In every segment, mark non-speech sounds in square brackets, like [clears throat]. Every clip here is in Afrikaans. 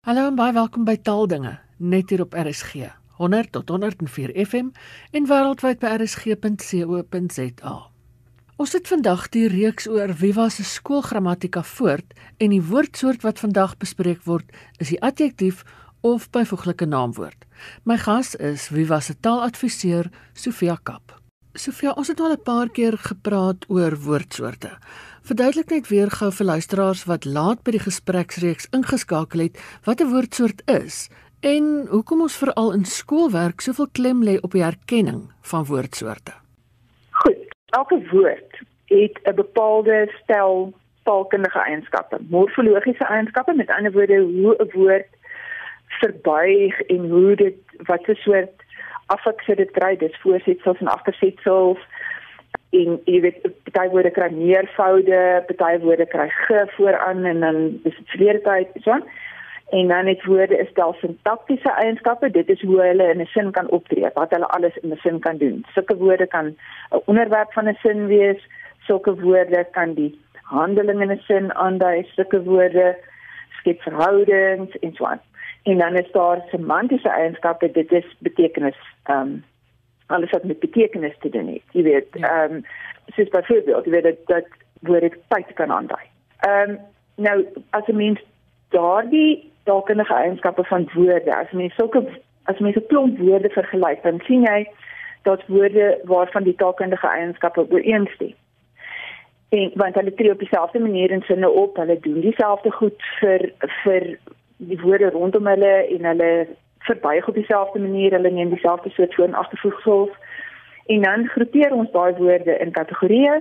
Hallo en baie welkom by Taaldinge, net hier op RSG. 100 tot 104 FM en wêreldwyd by rsg.co.za. Ons het vandag die reeks oor Viva se skoolgrammatika voort en die woordsoort wat vandag bespreek word is die adjektief of byvoeglike naamwoord. My gas is Viva se taaladviseur Sofia Kap. Sofia, ons het al 'n paar keer gepraat oor woordsoorte. Verduidelik net weer gou vir luisteraars wat laat by die gespreksreeks ingeskakel het wat 'n woordsoort is en hoekom ons veral in skoolwerk soveel klem lê op die herkenning van woordsoorte. Goed, elke woord het 'n bepaalde stel taalkundige eienskappe, morfologiese eienskappe, met ander woorde hoe 'n woord verbuig en hoe dit wat 'n soort affeksie dit kry, dis voorsetsels en agtersetsels en jy weet party woorde kry meervoude, party woorde kry ge vooraan en dan dis dit verlede tyd so. En dan het woorde is daar sintaktiese eienskappe, dit is hoe hulle in 'n sin kan optree, wat hulle alles in 'n sin kan doen. Sulke woorde kan 'n onderwerp van 'n sin wees, sulke woorde kan die handeling in 'n sin aandui, sulke woorde skep verhoudings en so aan. En dan is daar semantiese eienskappe, dit is betekenis ehm um, alles wat met betekenis te doen het. Jy weet, ehm um, soos byvoorbeeld, jy weet dat dat word ek tyd kan aandui. Ehm um, nou as 'n mens daardie taalkundige eienskappe van woorde, as mens sulke as mens 'n klomp woorde vergelyk, dan sien jy dat woorde waarvan die taalkundige eienskappe ooreenstem. En want hulle tree op dieselfde manier in sinne op, hulle doen dieselfde goed vir vir die woorde rondom hulle en hulle verbuig op dieselfde manier, hulle neem dieselfde soort woon agtervoegsels en dan groepeer ons daai woorde in kategorieë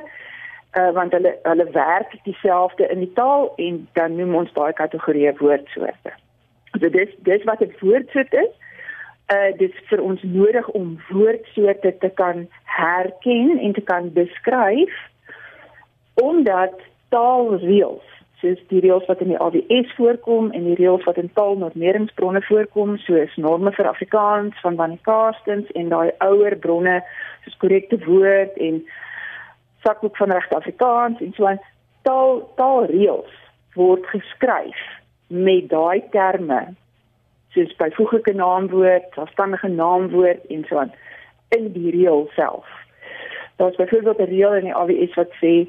uh, want hulle hulle werk dieselfde in die taal en dan noem ons daai kategorieë woordsoorte. So dis dis wat 'n woordsoort is. Uh dis vir ons nodig om woordsoorte te kan herken en te kan beskryf omdat taalreëls soos die reëls wat in die AWS voorkom en die reëls wat in taalnormeringsbronne voorkom soos norme vir Afrikaans van Van Karstens en daai ouer bronne soos korrekte woord en sakboek van regte Afrikaans en so aan taal taalreëls word geskryf met daai terme soos byvoeglike naamwoord, afstandige naamwoord en so aan in die reël self. Daar's byvoorbeeld 'n reël in die AWS wat sê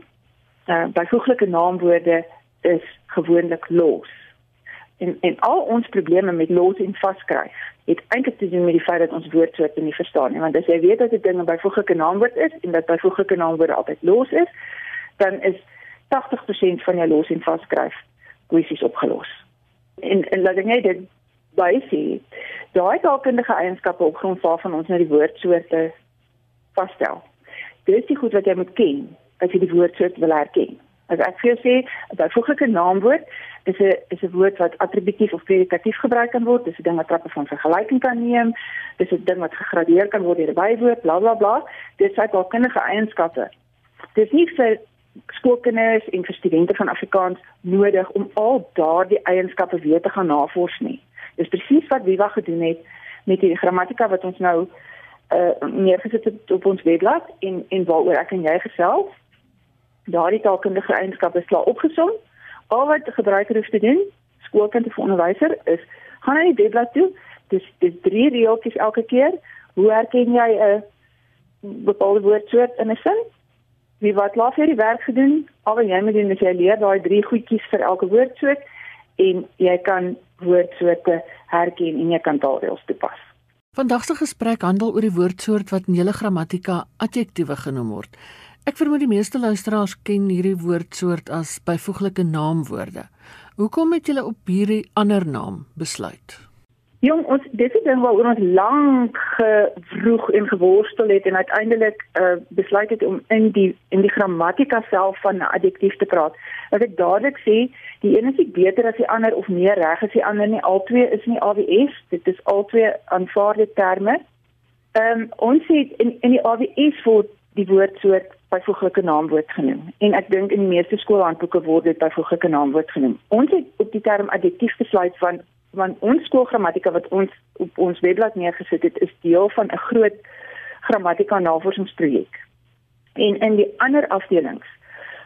uh, byvoeglike naamwoorde is gewoonlik los. En en al ons probleme met los en vaskryf het eintlik te doen met die feit dat ons woordsoorte nie verstaan nie. Want as jy weet dat 'n ding 'n byvoeglike naamwoord is en dat byvoeglike naamwoorde altyd los is, dan is 80% van jou los en vaskryf kwessies opgelos. En en laat ek net dit baie sê, daai taalkundige eienskappe op grond waarvan ons nou die woordsoorte vasstel. Dis die goed wat jy moet ken as jy die woordsoort wil herken. As ek vir sê 'n byvoeglike naamwoord is 'n is 'n woord wat attributief of predikatief gebruik kan word. Dis 'n ding wat trappe van vergelyking kan neem. Dis 'n ding wat gegradeer kan word deur 'n bywoord, bla bla bla. Dis uit al kindige eienskappe. Dis nie vir skoolkinders en vir studente van Afrikaans nodig om al daardie eienskappe weer te gaan navors nie. Dis presies wat Viva gedoen het met die grammatika wat ons nou uh neergesit het op ons webblad en en waaroor ek en jy gesels daardie taalkundige eienskappe is klaar opgesom. Al wat die gebruiker hoef te doen, skoolkind of onderwyser is gaan na die webblad toe. Dis dis drie reeltjies elke keer. Hoe herken jy 'n bepaalde woordsoort in 'n sin? Wie wat laat jy die werk gedoen? Al wat jy moet doen is jy leer daai drie goedjies vir elke woordsoort en jy kan woordsoorte herken en jy kan taalreëls toepas. Vandag se gesprek handel oor die woordsoort wat in julle grammatika adjektiewe genoem word. Ek vermoed die meeste luisteraars ken hierdie woordsoort as byvoeglike naamwoorde. Hoekom het julle op hierdie ander naam besluit? Jong, ons dis is dan waar ons lank gevroeg en geworstel het en uiteindelik uh, besluit het om in die in die grammatika self van 'n adjektief te praat. Ek dadelik sê, die een is nie beter as die ander of meer reg as die ander nie. Albei is nie AWS, dit is albei aanvaarde terme. Ehm um, ons het in in die AWS word die woordsoort byvoeglike naamwoord genoem. En ek dink in die meeste skoolhandboeke word dit byvoeglike naamwoord genoem. Ons het op die term adjektief besluit van van ons skoolgrammatika wat ons op ons webblad neergesit het is deel van 'n groot grammatika navorsingsprojek. En in die ander afdelings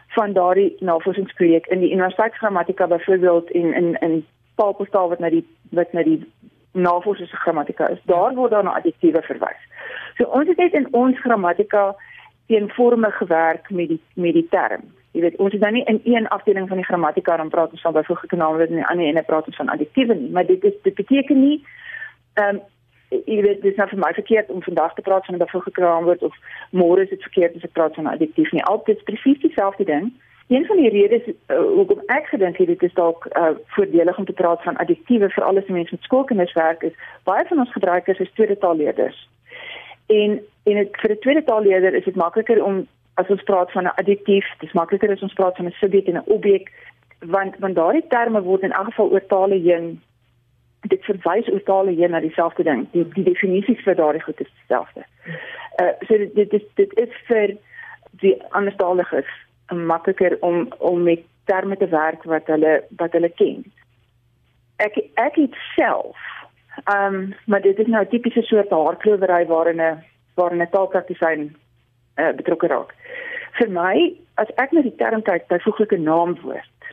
van daardie navorsingsprojek in die universiteitsgrammatika byvoorbeeld en in in taalpostaal wat na die wat na die navorsers se grammatika is. Daar word dan na adjektiewe verwys. So ons het net in ons grammatika eenvormig gewerk met die met die term. Jy weet, ons is nou nie in een afdeling van die grammatika dan praat ons van byvoeglike naamwoorde en in 'n ander ene praat ons van adjektiewe nie, maar dit is dit beteken nie ehm um, jy weet dis nou vir my verkeerd om vandag te praat van 'n byvoeglike naamwoord of môre is dit verkeerd as ek praat van 'n adjektief nie. Altyd presies dieselfde ding. Een van die redes uh, hoekom ek gedink het dit is dalk uh, voordelig om te praat van adjektiewe vir alles mense met skoolkinders werk is baie van ons gebruikers is tweede taalleerders. En en het, vir 'n tweede taalleerder is dit makliker om as ons praat van 'n adjektief, dis makliker as ons praat van 'n subjek en 'n objek want want daardie terme word in elk geval oor tale heen dit verwys oor tale heen na dieselfde ding. Die die definisies vir daardie goed is dieselfde. Uh so dit dit is dit is vir die anderstaliges makliker om om met terme te werk wat hulle wat hulle ken. Ek ek het self ehm um, maar dit is nou 'n tipiese soort haarklowery waarin 'n waarin 'n taalpraktisyn uh, betrokke raak. Vir my, as ek na die term kyk, byvoeglike naamwoord,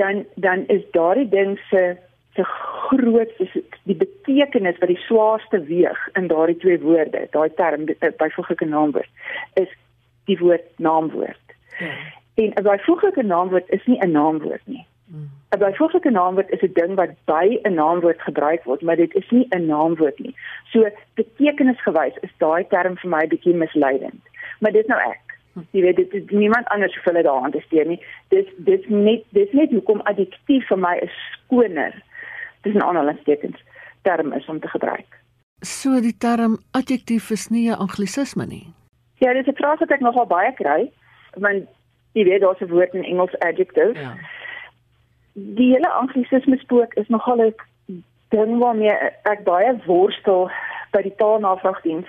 dan dan is daardie ding se se groot is die betekenis wat die swaarste weeg in daardie twee woorde, daai term eh, byvoeglike naamwoord, is die woord naamwoord. Ja. En 'n byvoeglike naamwoord is nie 'n naamwoord nie. 'n Byvoeglike naamwoord is 'n ding wat by 'n naamwoord gebruik word, maar dit is nie 'n naamwoord nie. So betekenisgewys is daai term vir my bietjie misleidend. Maar dit nou ek. Jy weet dit is niemand anders vir hulle daaraan te steur nie. Dis dis net dis net hoekom adjektief vir my is skoner. Dis 'n aanhalingstekens term is om te gebruik. So die term adjektief is nie 'n anglisisme nie. Ja, dis 'n vraag wat ek nogal baie kry want jy weet daar's 'n woord in Engels adjective. Ja. Die hele anglisisme spook is nogal 'n ding waarmee ek baie worstel by die taalnavraagdiens.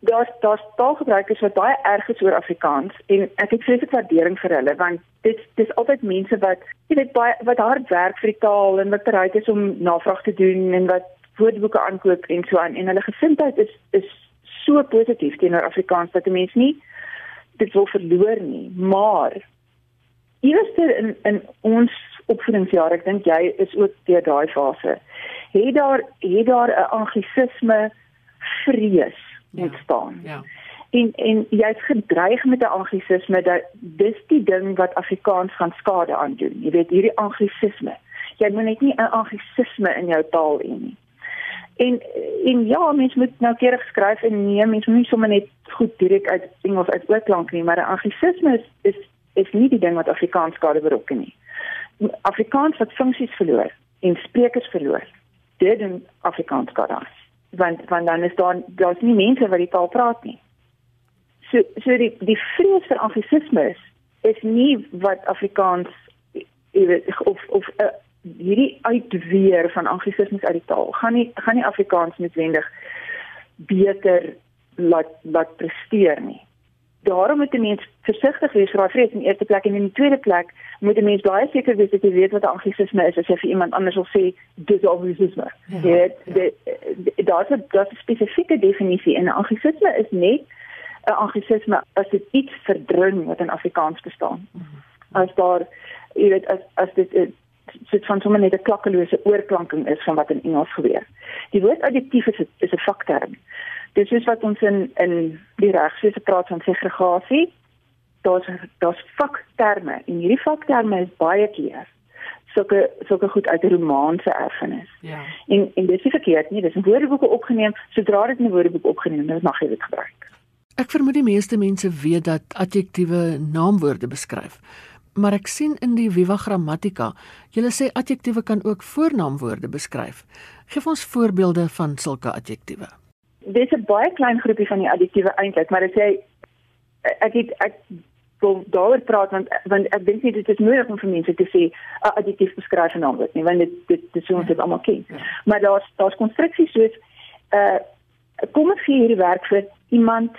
Daar's daar's taalgebruikers wat baie erg is oor Afrikaans en ek het vreeslik waardering vir hulle want dit dis altyd mense wat jy weet baie wat hard werk vir die taal en wat bereid is om navraag te doen en wat woordeboeke aankoop en so aan en hulle gesindheid is is so positief teenoor Afrikaans dat 'n mens nie dit wil verloor nie, maar iewers in in ons opvoedingsjare, ek dink jy is ook deur daai fase. Het daar het daar 'n anglisisme vrees ontstaan. Ja. ja. En en jy's gedreig met 'n anglisisme dat dis die ding wat Afrikaans gaan skade aan doen. Jy weet hierdie anglisisme. Jy moet net nie 'n anglisisme in jou taal hê nie. En en ja, mens moet nou keurig skryf en nee, mens moet nie sommer net goed direk uit Engels uit oorklank nie, maar 'n anglisisme is, is is nie die ding wat Afrikaans skade berokken nie. Afrikaans wat funksies verloor en sprekers verloor. Dit doen Afrikaans skade. Want want dan is daar daar's nie mense wat die taal praat nie. So so die die vrees vir anglisisme is, nie wat Afrikaans of of uh, hierdie uitweer van anglisismes uit die taal gaan nie gaan nie Afrikaans noodwendig beter laat laat presteer nie. Daarom moet 'n mens versigtig wees vir daai vrees in eerste plek en in die tweede plek moet 'n mens baie seker wees dat jy weet wat anglisisme is as jy vir iemand anders wil sê dis anglisisme. Ja, dit ja. daar's 'n daar's 'n spesifieke definisie en 'n anglisisme is net 'n anglisisme as dit iets verdring wat in Afrikaans bestaan. As daar jy weet as as dit sit van sommer net 'n klakkelose oorklanking is van wat in Engels gebeur. Die woord adjektief is 'n is 'n vakterm. Dis is wat ons in in die regswese praat van segregasie. Daar's daar's vakterme en hierdie vakterme is baie keer sulke sulke goed uit 'n romaanse erfenis. Ja. En en dis nie verkeerd nie, dis in woordeboeke opgeneem. Sodra dit in 'n woordeboek opgeneem is, mag jy dit gebruik. Ek vermoed die meeste mense weet dat adjektiewe naamwoorde beskryf maar ek sien in die Viva Grammatica, julle sê adjektiewe kan ook voornaamwoorde beskryf. Geef ons voorbeelde van sulke adjektiewe. Dis 'n baie klein groepie van die adjektiewe eintlik, maar as jy ek het ek wil daaroor praat want want ek dink nie dit is nodig om vir mense te sê 'n adjektief beskryf 'n naamwoord nie, want dit dit dis so ons dit almal ken. Ja. Maar daar's daar's konstruksies soos uh kom ek gee hierdie werk vir iemand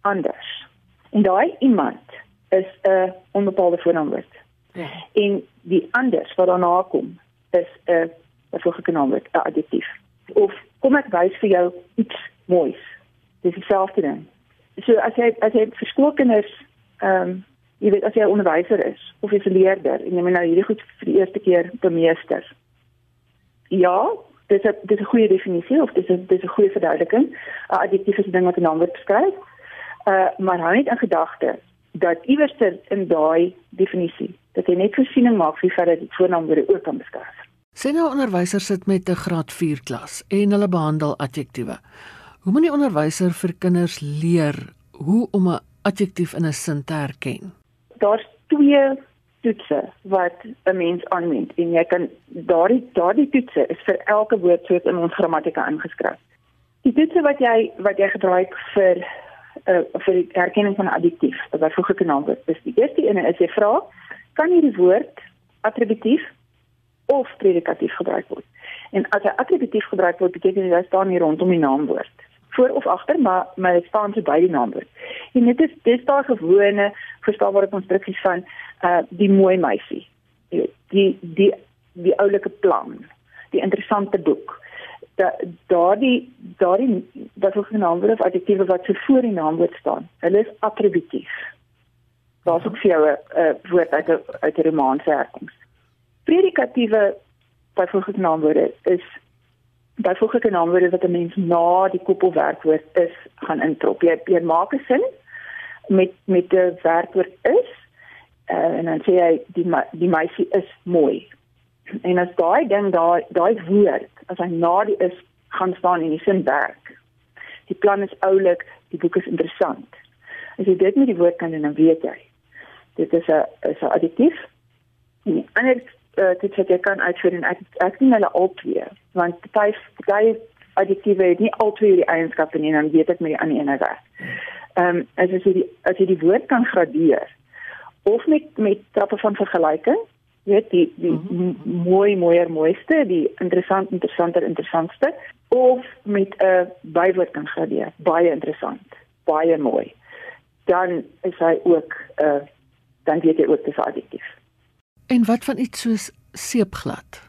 anders. En daai iemand is 'n onbepaalde voornaamwoord. Ja. En die anders wat daarna kom is 'n byvoeglike naamwoord, 'n adjektief. Of kom ek wys vir jou iets moois. Dis dieselfde ding. So as jy as jy vir skoolkinders ehm um, jy weet as jy 'n onderwyser is of jy 'n leerder en jy moet nou hierdie goed vir die eerste keer bemeester. ja, dis 'n dis 'n goeie definisie of dis 'n dis 'n goeie verduideliking. 'n Adjektief is 'n ding wat 'n naamwoord beskryf. Uh maar hou net in gedagte dat iewers in daai definisie dat jy net voorsiening maak vir verder die voornaamwoorde ook kan beskryf. Sien nou onderwysers sit met 'n graad 4 klas en hulle behandel adjektiewe. Hoe moet die onderwyser vir kinders leer hoe om 'n adjektief in 'n sin te herken? Daar's twee toetse wat 'n mens aanwend en jy kan daardie daardie toetse is vir elke woord soos in ons grammatika ingeskryf. Die toetse wat jy wat jy gebruik vir uh, vir die herkenning van 'n adjektief, wat vroeger genoem word, is die eerste een is jy vra, kan hierdie woord attributief of predikatief gebruik word? En as hy attributief gebruik word, beteken dit hy staan hier rondom die naamwoord voor of agter maar maar dit staan so by die naamwoord. En dit is dis daar gewone verstaanbare konstruksies van uh die mooi meisie. Die die die oulike plan, die interessante boek. Da daardie daardie wat ook genaamd word adjektiewe wat voor die naamwoord staan. Hulle is attributief. Daar's ook vir jou 'n uh, woord uit 'n uit 'n Romaanse herkoms. Predikatiewe volgens naamwoorde is byvoeglike naamwoorde wat 'n mens na die koppelwerkwoord is gaan introp. Jy, jy maak 'n sin met met 'n werkwoord is uh, en dan sê jy die die meisie is mooi. En as daai ding daai daai woord as hy na die is gaan staan in die sin werk. Die plan is oulik, die boek is interessant. As jy dit met die woord kan doen, dan weet jy. Dit is 'n is 'n adjektief. En die ander uh, dit wat jy kan uitvoer en ek ek sien hulle al twee want party party adjektiewe het nie al twee die eienskappe nie en dan weet ek met die ander ene weg. Ehm um, as jy die as jy die woord kan gradeer of met met trappe van vergelyking weet die die mm -hmm. mooi mooier mooiste die interessant interessanter interessantste of met 'n uh, bywoord kan gradeer baie interessant baie mooi dan is hy ook 'n uh, dan weet jy ook dis adjektief En wat van iets soos seepglad?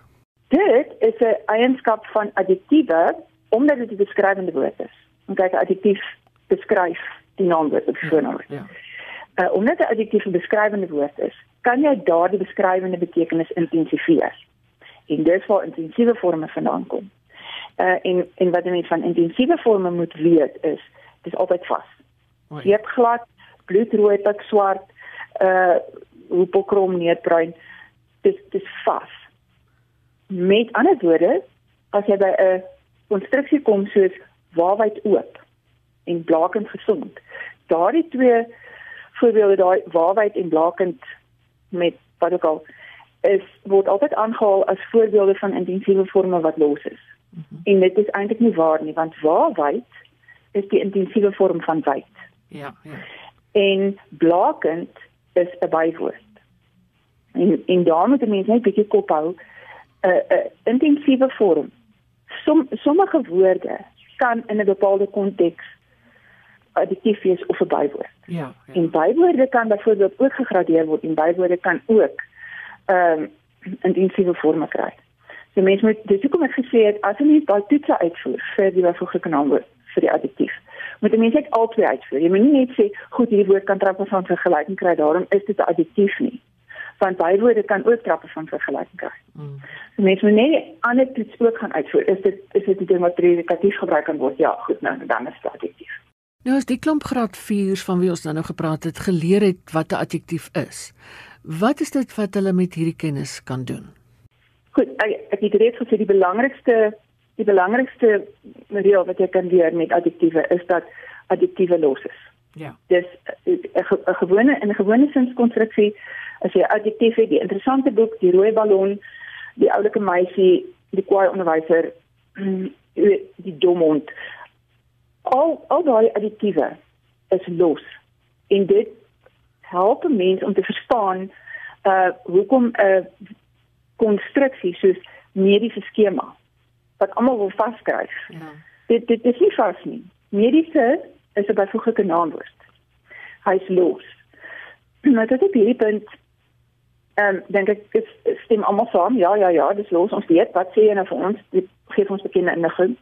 Dit is 'n eienskap van adjektiewe omdat dit 'n beskrywende woord is. En kyk, 'n adjektief beskryf die naamwoord of voornaamwoord. Ja. Uh, omdat 'n adjektief 'n beskrywende woord is, kan jy daardie beskrywende betekenis intensifieer. En dis waar intensiewe forme vandaan kom. Uh en en wat jy van intensiewe forme moet weet is, dit is altyd vas. Seepglad, bloedrooi tot swart, uh hoepelkrom neerbruin dis dis vas met ander woorde as jy by 'n konstruksie kom soos waarwyd oop en blakend gesond daardie twee voorbeelde daai waarwyd en blakend met wat ook al is word altyd aangehaal as voorbeelde van intensiewe forme wat los is mm -hmm. en dit is eintlik nie waar nie want waarwyd is die intensiewe vorm van wyd ja ja en blakend is 'n bywoord. En en daar moet mense net 'n bietjie kop hou 'n uh, 'n uh, intensiewe vorm. Som sommige woorde kan in 'n bepaalde konteks additief wees of 'n bywoord. Ja, ja. En bywoorde kan byvoorbeeld ook gegradeer word en bywoorde kan ook ehm um, intensiewe vorme kry. So mense moet dis hoekom ek gesê het as jy net daai toetse uitvoer vir die byvoeglike naamwoord vir die additief moet jy net altyd uitvoer. Jy moet nie net sê goed hierdie woord kan trappe van vergelyking kry, daarom is dit 'n additief nie. Want bywoorde kan ook trappe van vergelyking kry. Mm. So mens moet net ander toets ook gaan uitvoer. Is dit is dit 'n ding wat predikatief gebruik kan word? Ja, goed, nou dan is dit additief. Nou as die klomp graad 4s van wie ons nou nou gepraat het, geleer het wat 'n adjektief is. Wat is dit wat hulle met hierdie kennis kan doen? Goed, ek ek het reeds gesê die belangrikste die belangrikste reël wat jy kan leer met adjektiewe is dat adjektiewe los is. Ja. Dis 'n gewone in 'n gewone sinskonstruksie as jy adjektief het, die interessante boek, die rooi ballon, die oulike meisie, die kwaai onderwyser, [clears throat] die domond. Al al daai adjektiewe is los. En dit help mense om te verstaan uh hoekom 'n konstruksie soos mediese skema wat almal wil vaskryf. Ja. Dit dit is nie vas nie. Mediese is 'n byvoeglike naamwoord. Hy's los. Maar dit is die punt ehm um, dink ek is stem almal saam. Ja, ja, ja, dis los. Ons weet wat sê jy nou vir ons? Dit gee ons bekende inligting.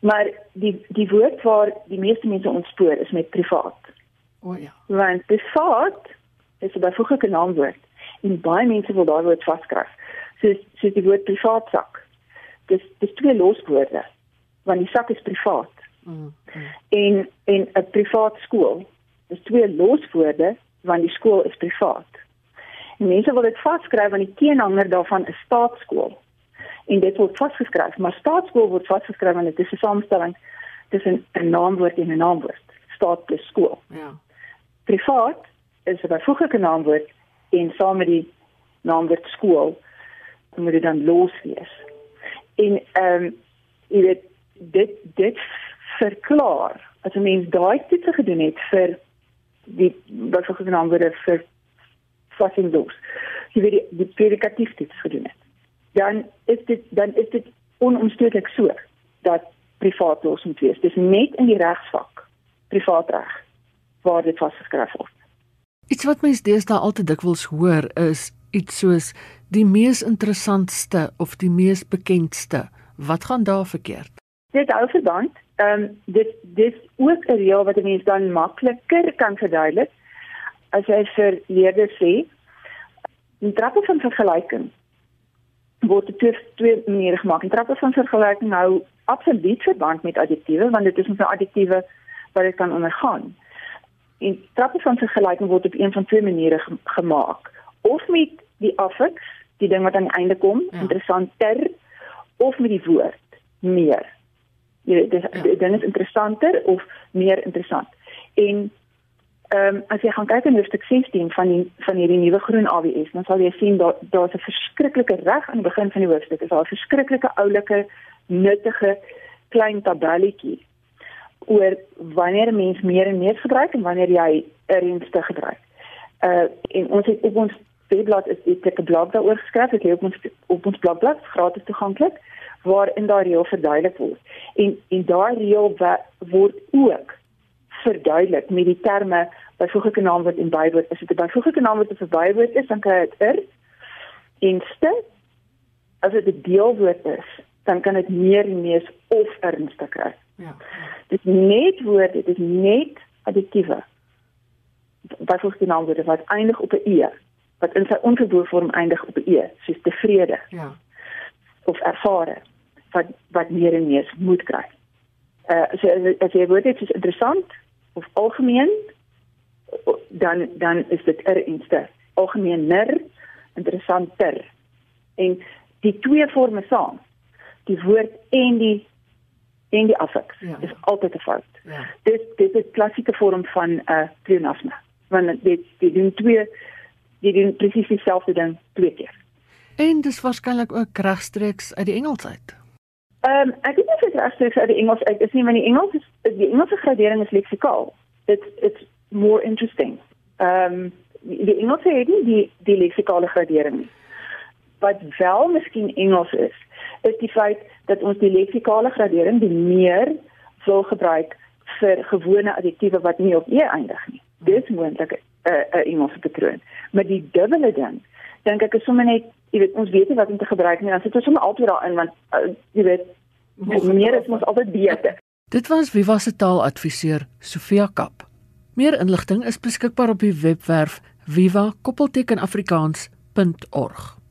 Maar die die woord waar die meeste mense ontspoor is met privaat. O oh, ja. Want privaat is 'n byvoeglike naamwoord en baie mense wil daai woord vaskryf. So so die woord privaat sak dis dis twee loswoorde want die sak is privaat. Mm -hmm. En en 'n privaat skool is twee loswoorde want die skool is privaat. En mense wil dit vaskryf want die teenhanger daarvan is staatskool. En dit word vasgeskryf, maar staatskool word vasgeskryf want dit is 'n samestelling tussen 'n naamwoord en 'n naamwoord. Staat plus skool. Ja. Privaat is 'n byvoeglike naamwoord en saam met die naamwoord skool moet dit dan los wees. En ehm um, jy weet dit dit verklaar as 'n mens daai toets gedoen het vir die wat vir genaamd word vir fucking los. Jy weet die, die predikatief toets gedoen het. Dan is dit dan is dit onomstreden so dat privaat los moet wees. Dis net in die regsvak privaatreg waar dit vasgeskryf word. Iets wat mense deesdae altyd dikwels hoor is iets soos die mees interessantste of die mees bekendste. Wat gaan daar verkeerd? Dit hou verband. Ehm um, dit dis ook 'n reël wat 'n mens dan makliker kan verduidelik as jy vir leerders sê in trappe van vergelyking word dit twee twee maniere gemaak. In trappe van vergelyking hou absoluut verband met adjektiewe want dit is ons nou adjektiewe wat dit kan ondergaan. In trappe van vergelyking word op een van twee maniere gemaak. Of met die affix, die ding wat aan die einde kom, ja. interessanter of met die woord meer jy weet dis ja. dan is interessanter of meer interessant. En ehm um, as jy gaan kyk in hoofstuk 16 van die van hierdie nuwe groen AWS, dan sal jy sien daar daar's 'n verskriklike reg aan die begin van die hoofstuk. Is daar 'n verskriklike oulike nuttige klein tabelletjie oor wanneer mens meer en meer gebruik en wanneer jy renste gebruik. Uh en ons het op ons webblad is dit 'n blog daaroor geskryf. Dit lê op ons op ons blogblad gratis toeganklik waarin daai reël verduidelik word. En en daai reël word ook verduidelik met die terme byvoeglike naamwoord en bywoord. As dit 'n byvoeglike naamwoord of 'n bywoord is, dan kry dit er en ste. As dit 'n deelwoord is, dan kan dit meer en meer of ernstig kry. Ja. Dit net woord, dit is net adjektiewe. Byvoeglike naamwoord wat eindig op 'n e, wat in sy onverboorde vorm eindig op e, soos tevrede. Ja. Of ervare wat wat meer en meer moet kry. Uh so as jy word dit is interessant of algemeen dan dan is dit er inste algemeener interessanter en die twee forme saam die woord en die en die affix ja. is altyd 'n fout. Ja. Dit dit is klassieke vorm van 'n uh, pleonasme. Want dit dit doen twee dit doen presies dieselfde ding twee keer. En dis waarskynlik ook regstreeks uit die Engels uit. Ehm um, ek weet nie of dit regstreeks uit die Engels uit is nie, maar die Engels is die Engelse gradering is leksikaal. It's it's more interesting. Ehm um, die Engels het nie die die leksikale gradering nie. Wat wel miskien Engels is, is die feit dat ons die leksikale gradering die meer wil gebruik vir gewone adjektiewe wat nie op e eindig nie. Dis moontlik 'n uh, 'n Engelse patroon. Maar die dubbele ding, dink ek is sommer net jy weet ons weet nie wat om te gebruik nie dan sit ons sommer altyd daarin want uh, jy weet meer is ons altyd beter. Dit was was se taaladviseur Sofia Kap. Meer inligting is beskikbaar op die webwerf viva-afrikaans.org.